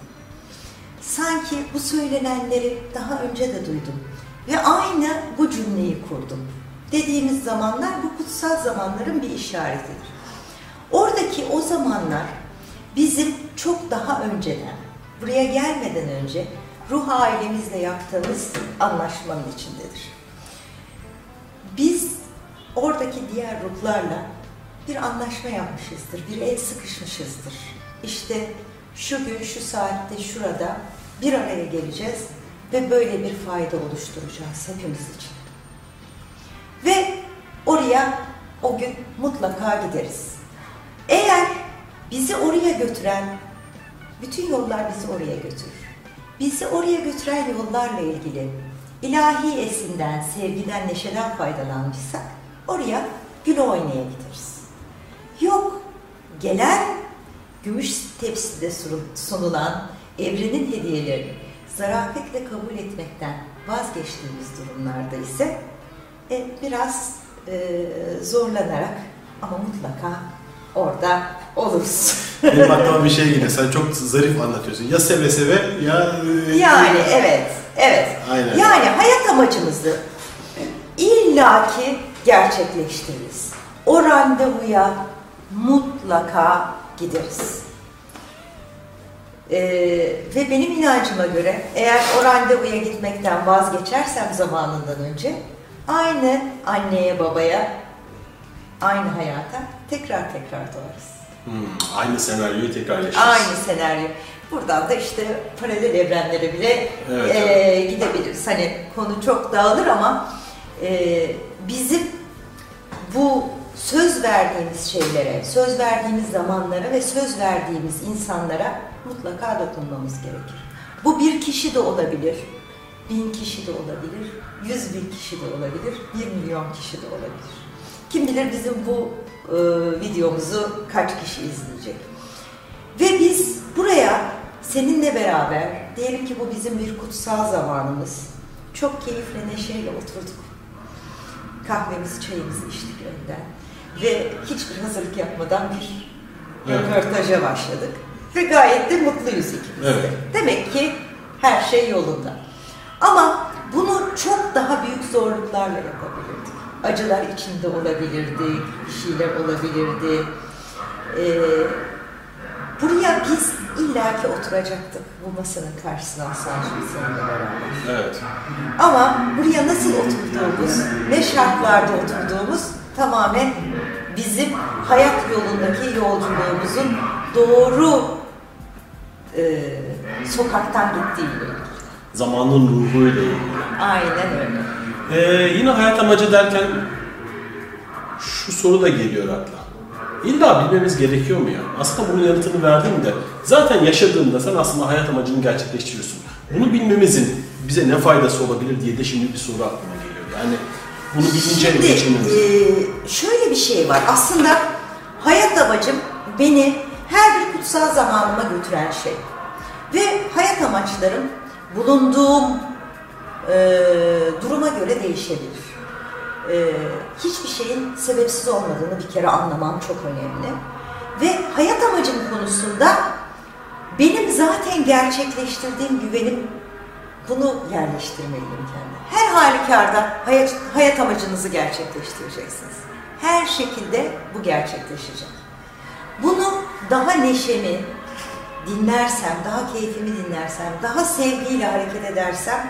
Sanki bu söylenenleri daha önce de duydum ve aynı bu cümleyi kurdum. Dediğimiz zamanlar bu kutsal zamanların bir işaretidir. Oradaki o zamanlar bizim çok daha önceden, buraya gelmeden önce ruh ailemizle yaptığımız anlaşmanın içindedir. Biz oradaki diğer ruhlarla bir anlaşma yapmışızdır, bir el sıkışmışızdır. İşte şu gün, şu saatte, şurada bir araya geleceğiz ve böyle bir fayda oluşturacağız hepimiz için. Ve oraya o gün mutlaka gideriz. Eğer bizi oraya götüren, bütün yollar bizi oraya götürür. Bizi oraya götüren yollarla ilgili ilahi esinden, sevgiden, neşeden faydalanmışsak oraya gül oynaya gideriz. Yok, gelen gümüş tepside sunulan evrenin hediyelerini zarafetle kabul etmekten vazgeçtiğimiz durumlarda ise e, biraz e, zorlanarak ama mutlaka orada oluruz. <laughs> Benim aklıma bir şey geliyor. Sen çok zarif anlatıyorsun. Ya seve seve ya... e, Yani evet, evet. Aynen. Yani hayat amacımızı illaki gerçekleştiririz. O randevuya mutlaka gideriz. Ee, ve benim inancıma göre eğer o randevuya gitmekten vazgeçersem zamanından önce aynı anneye babaya aynı hayata tekrar tekrar doğarız. Hmm, aynı senaryoyu tekrar yaşarız. Aynı senaryo. Buradan da işte paralel evrenlere bile Evet, e, gidebiliriz. Hani konu çok dağılır ama e, bizim bu söz verdiğimiz şeylere, söz verdiğimiz zamanlara ve söz verdiğimiz insanlara mutlaka dokunmamız gerekir. Bu bir kişi de olabilir, bin kişi de olabilir, yüz bin kişi de olabilir, bir milyon kişi de olabilir. Kim bilir bizim bu e, videomuzu kaç kişi izleyecek. Ve biz buraya seninle beraber, diyelim ki bu bizim bir kutsal zamanımız, çok keyifle, neşeyle oturduk. Kahvemizi, çayımızı içtik önden. Ve hiçbir hazırlık yapmadan bir Evet. röportaja başladık. Ve gayet de mutluyuz ikimiz de. Evet. Demek ki her şey yolunda. Ama bunu çok daha büyük zorluklarla yapabilirdik. Acılar içinde olabilirdi, bir şeyler olabilirdi. Ee, buraya biz illaki oturacaktık bu masanın karşısına Sancı seninle beraber. Evet. Ama buraya nasıl oturduğumuz, ne şartlarda oturduğumuz tamamen bizim hayat yolundaki yolculuğumuzun doğru e, sokaktan gittiğiyle ilgili. Zamanın ruhuyla ilgili. Aynen öyle. Ee, yine hayat amacı derken şu soru da geliyor akla. İlla bilmemiz gerekiyor mu ya? Aslında bunun yanıtını verdim de zaten yaşadığında sen aslında hayat amacını gerçekleştiriyorsun. Bunu bilmemizin bize ne faydası olabilir diye de şimdi bir soru aklıma geliyor. Yani Bunu bilince Şimdi geçirmemiz. e, şöyle bir şey var. Aslında hayat amacım beni her bir kutsal zamanıma götüren şey. Ve hayat amaçlarım bulunduğum e, duruma göre değişebilir. E, hiçbir şeyin sebepsiz olmadığını bir kere anlamam çok önemli. Ve hayat amacım konusunda benim zaten gerçekleştirdiğim güvenim bunu yerleştirmeliyim kendime. Her halükarda hayat, hayat amacınızı gerçekleştireceksiniz. Her şekilde bu gerçekleşecek. Bunu daha neşemi dinlersem, daha keyfimi dinlersem, daha sevgiyle hareket edersem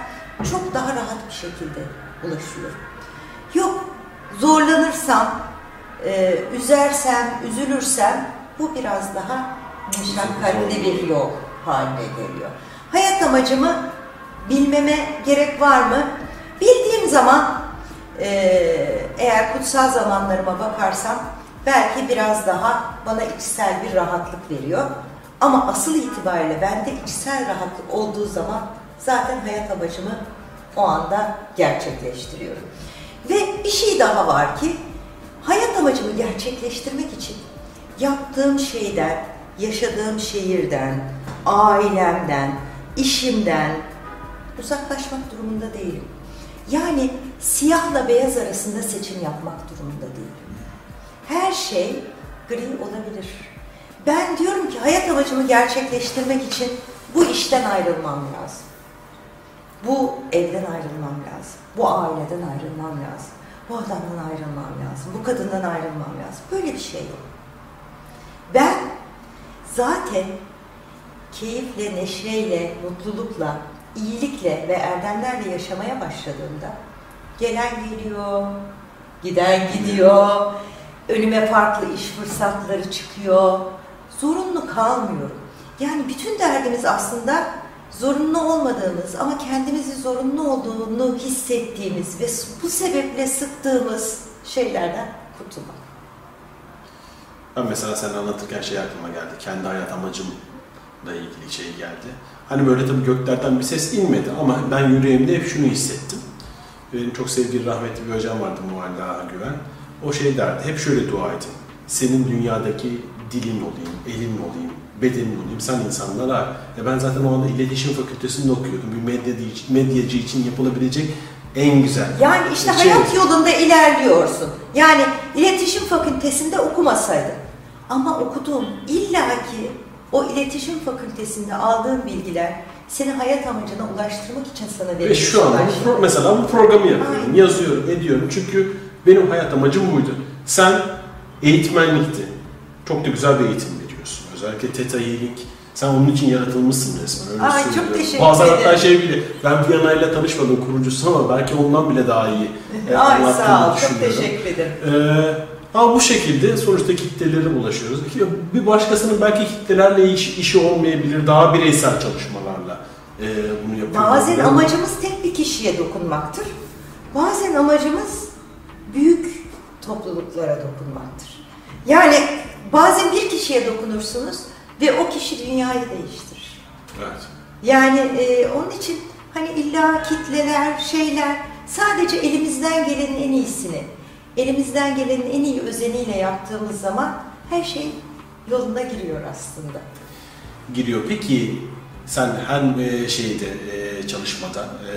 çok daha rahat bir şekilde ulaşıyorum. Yok zorlanırsam, e, üzersem, üzülürsem bu biraz daha meşakkatli bir yol haline geliyor. Hayat amacımı bilmeme gerek var mı? Bildiğim zaman e, eğer kutsal zamanlarıma bakarsam belki biraz daha bana içsel bir rahatlık veriyor. Ama asıl itibariyle bende içsel rahatlık olduğu zaman zaten hayat amacımı o anda gerçekleştiriyorum. Ve bir şey daha var ki hayat amacımı gerçekleştirmek için yaptığım şeyden, yaşadığım şehirden, ailemden, işimden uzaklaşmak durumunda değilim. Yani siyahla beyaz arasında seçim yapmak durumunda değilim. Her şey gri olabilir. Ben diyorum ki hayat amacımı gerçekleştirmek için bu işten ayrılmam lazım. Bu evden ayrılmam lazım. Bu aileden ayrılmam lazım. Bu adamdan ayrılmam lazım. Bu kadından ayrılmam lazım. Böyle bir şey yok. Ben zaten keyifle, neşeyle, mutlulukla, iyilikle ve erdemlerle yaşamaya başladığımda gelen geliyor, giden gidiyor, önüme farklı iş fırsatları çıkıyor, zorunlu kalmıyorum. Yani bütün derdimiz aslında zorunlu olmadığımız ama kendimizi zorunlu olduğunu hissettiğimiz ve bu sebeple sıktığımız şeylerden kurtulmak. Ben mesela sen anlatırken şey aklıma geldi. Kendi hayat amacımla ilgili şey geldi. Hani böyle tabii göklerden bir ses inmedi ama ben yüreğimde hep şunu hissettim. Benim çok sevdiğim rahmetli bir hocam vardı Mualla Güven. O şey derdi, hep şöyle dua edin. Senin dünyadaki dilin olayım, elin olayım, bedenin olayım, sen insanlara. Ya ben zaten o anda iletişim fakültesinde okuyordum. Bir medyacı, medyacı için yapılabilecek en güzel. Yani işte şey. hayat yolunda ilerliyorsun. Yani iletişim fakültesinde okumasaydım. Ama okuduğum illaki o iletişim fakültesinde aldığın bilgiler seni hayat amacına ulaştırmak için sana Ve verilmiş şu anda bu mesela bu programı yapıyorum, Aynen. yazıyorum, ediyorum. Çünkü benim hayat amacım buydu. Sen eğitmenlikti. Çok da güzel bir eğitim veriyorsun. Özellikle Theta Healing. Sen onun için yaratılmışsın resmen. Öyle Ay, çok söylüyorum. teşekkür Bazen hatta ederim. şey bile, ben Viyana ile tanışmadım kurucusu ama belki ondan bile daha iyi e, Ay sağ ol, çok teşekkür ederim. Ee, ama bu şekilde sonuçta kitlelere ulaşıyoruz. Bir başkasının belki kitlelerle iş, işi olmayabilir, daha bireysel çalışmalarla e, bunu yapıyor. Bazen olabilir. amacımız tek bir kişiye dokunmaktır. Bazen amacımız büyük topluluklara dokunmaktır. Yani bazen bir kişiye dokunursunuz ve o kişi dünyayı değiştirir. Evet. Yani e, onun için hani illa kitleler, şeyler sadece elimizden gelenin en iyisini, elimizden gelenin en iyi özeniyle yaptığımız zaman her şey yoluna giriyor aslında. giriyor. Peki sen her e, şeyde e, çalışmada, e,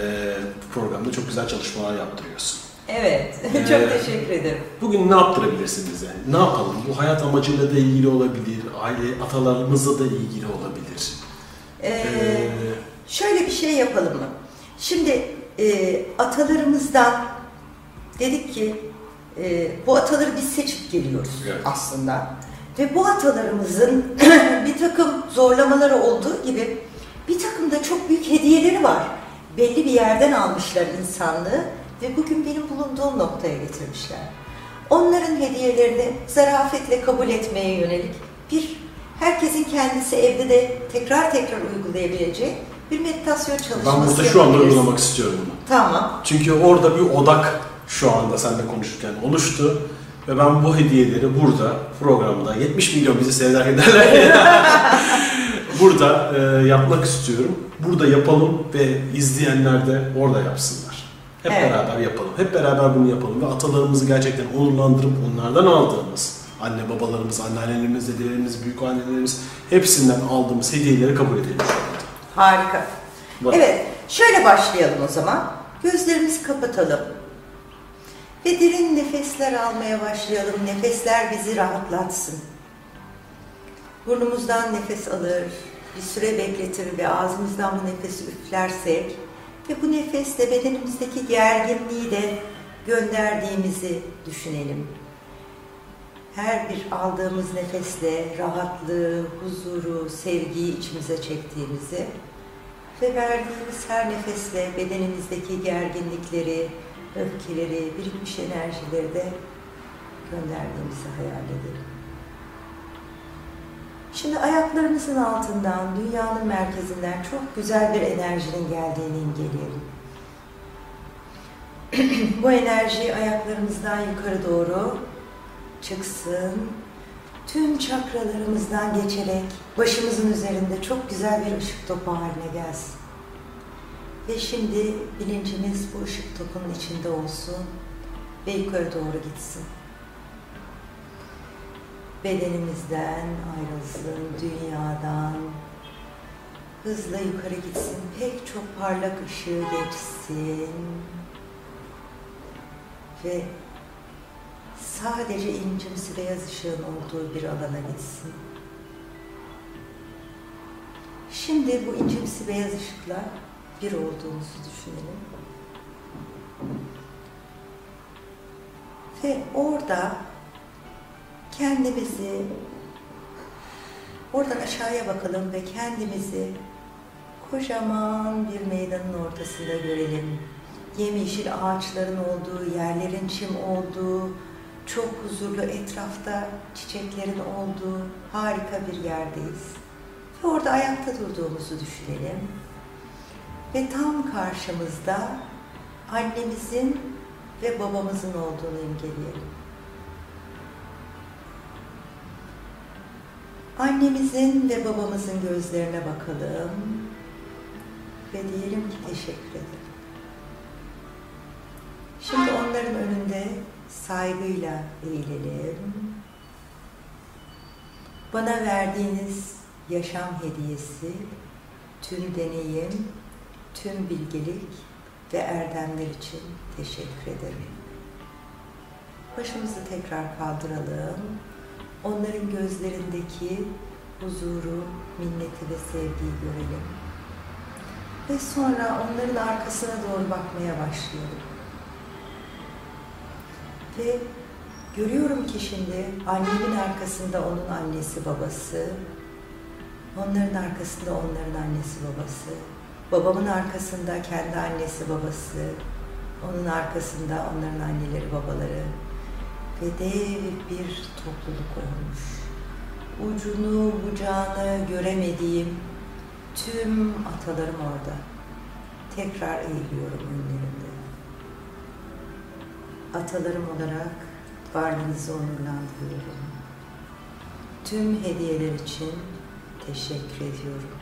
programda çok güzel çalışmalar yaptırıyorsun. Evet, Ee, <laughs> çok teşekkür ederim. Bugün ne yaptırabilirsin bize? Ne yapalım? Bu hayat amacıyla da ilgili olabilir, aile atalarımızla da ilgili olabilir. Ee, Ee, Şöyle bir şey yapalım mı? Şimdi e, atalarımızdan dedik ki e, bu ataları biz seçip geliyoruz Evet. aslında. Ve bu atalarımızın <clears throat> bir takım zorlamaları olduğu gibi bir takım da çok büyük hediyeleri var. Belli bir yerden almışlar insanlığı ve bugün benim bulunduğum noktaya getirmişler. Onların hediyelerini zarafetle kabul etmeye yönelik bir herkesin kendisi evde de tekrar tekrar uygulayabileceği bir meditasyon çalışması ben burada şu anda uygulamak istiyorum bunu. Tamam. Çünkü orada bir odak şu anda seninle konuşurken oluştu. Ve ben bu hediyeleri burada programda 70 milyon bizi seyreder ederler. <laughs> burada e, yapmak istiyorum. Burada yapalım ve izleyenler de orada yapsınlar. Hep Evet. beraber yapalım. Hep beraber bunu yapalım ve atalarımızı gerçekten onurlandırıp onlardan aldığımız anne babalarımız, anneannelerimiz, dedelerimiz, büyük annelerimiz hepsinden aldığımız hediyeleri kabul edelim şu anda. Harika. Bak. Evet, şöyle başlayalım o zaman. Gözlerimizi kapatalım. Ve derin nefesler almaya başlayalım. Nefesler bizi rahatlatsın. Burnumuzdan nefes alır, bir süre bekletir ve ağzımızdan bu nefesi üflersek ve bu nefesle bedenimizdeki gerginliği de gönderdiğimizi düşünelim. Her bir aldığımız nefesle rahatlığı, huzuru, sevgiyi içimize çektiğimizi ve verdiğimiz her nefesle bedenimizdeki gerginlikleri, öfkeleri, birikmiş enerjileri de gönderdiğimizi hayal edelim. Şimdi ayaklarımızın altından, dünyanın merkezinden çok güzel bir enerjinin geldiğini imgeleyelim. <clears throat> Bu enerji ayaklarımızdan yukarı doğru çıksın. Tüm çakralarımızdan geçerek başımızın üzerinde çok güzel bir ışık topu haline gelsin. Ve şimdi bilincimiz bu ışık topunun içinde olsun ve yukarı doğru gitsin. Bedenimizden ayrılsın, dünyadan hızla yukarı gitsin. Pek çok parlak ışığı geçsin. Ve sadece incimsi beyaz ışığın olduğu bir alana gitsin. Şimdi bu incimsi beyaz ışıkla bir olduğumuzu düşünelim. Ve orada kendimizi oradan aşağıya bakalım ve kendimizi kocaman bir meydanın ortasında görelim. Yemyeşil ağaçların olduğu, yerlerin çim olduğu, çok huzurlu etrafta çiçeklerin olduğu harika bir yerdeyiz. Ve orada ayakta durduğumuzu düşünelim. Ve tam karşımızda annemizin ve babamızın olduğunu imgeleyelim. Annemizin ve babamızın gözlerine bakalım ve diyelim ki teşekkür ederim. Şimdi onların önünde saygıyla eğilelim. Bana verdiğiniz yaşam hediyesi, tüm deneyim, tüm bilgelik ve erdemler için teşekkür ederim. Başımızı tekrar kaldıralım. Onların gözlerindeki huzuru, minneti ve sevgiyi görelim. Ve sonra onların arkasına doğru bakmaya başlayalım. Ve görüyorum ki şimdi annemin arkasında onun annesi babası, onların arkasında onların annesi babası, babamın arkasında kendi annesi babası, onun arkasında onların anneleri babaları ve dev bir topluluk olmuş. Ucunu bucağını göremediğim tüm atalarım orada. Tekrar eğiliyorum önlerinde atalarım olarak varlığınızı onurlandırıyorum. Tüm hediyeler için teşekkür ediyorum.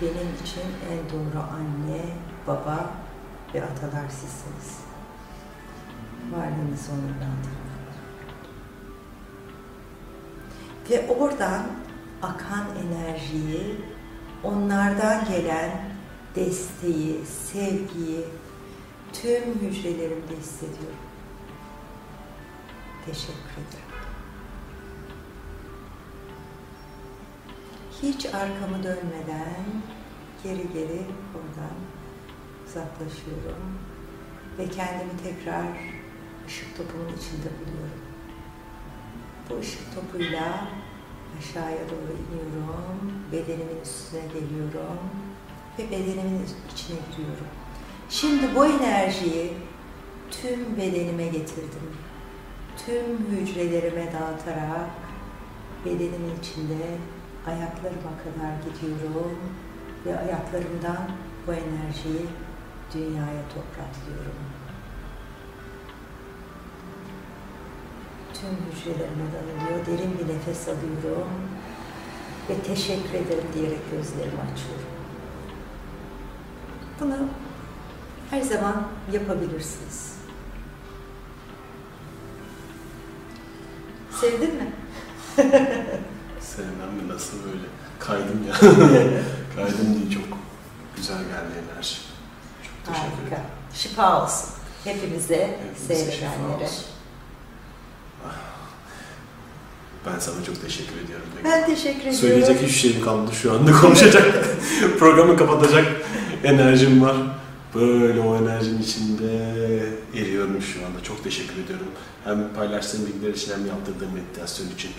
Benim için en doğru anne, baba ve atalar sizsiniz. Varlığınızı onurlandırıyorum. Ve oradan akan enerjiyi, onlardan gelen desteği, sevgiyi tüm hücrelerimde hissediyorum. Teşekkür ederim. Hiç arkamı dönmeden geri geri oradan uzaklaşıyorum ve kendimi tekrar ışık topumun içinde buluyorum. Bu ışık topuyla aşağıya doğru iniyorum, bedenimin üstüne geliyorum ve bedenimin içine giriyorum. Şimdi bu enerjiyi tüm bedenime getirdim. Tüm hücrelerime dağıtarak bedenimin içinde ayaklarıma kadar gidiyorum ve ayaklarımdan bu enerjiyi dünyaya topraklıyorum. Tüm hücrelerime dağılıyor, derin bir nefes alıyorum ve teşekkür ederim diyerek gözlerimi açıyorum. Bunu her zaman yapabilirsiniz. Sevdin mi? <laughs> Sevmem mi nasıl böyle? Kaydım ya. <laughs> Kaydım değil çok güzel geldi enerji. Çok teşekkür Harika. ederim. Şifa olsun. Hepimize, seyredenlere. olsun. Ben sana çok teşekkür ediyorum. Ben teşekkür ediyorum. Söyleyecek hiçbir şeyim kalmadı şu anda <laughs> konuşacak. Programı kapatacak enerjim var. Böyle o enerjinin içinde eriyorum şu anda. Çok teşekkür ediyorum. Hem paylaştığın bilgiler için hem yaptırdığın meditasyon için.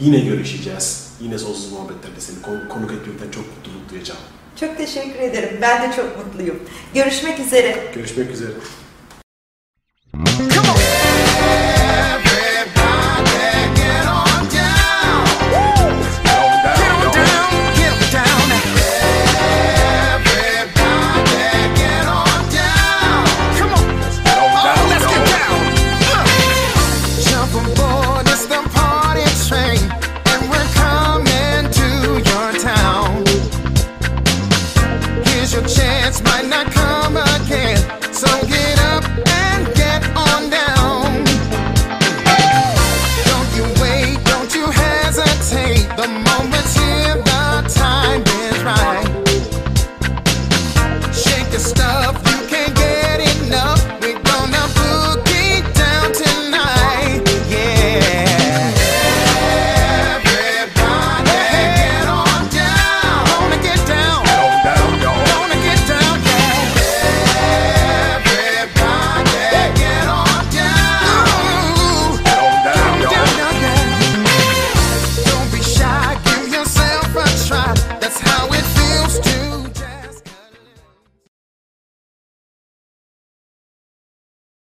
Yine görüşeceğiz. Yine sonsuz muhabbetlerde seni konuk etmekten çok mutluluk duyacağım. Çok teşekkür ederim. Ben de çok mutluyum. Görüşmek üzere. Görüşmek üzere. Come on.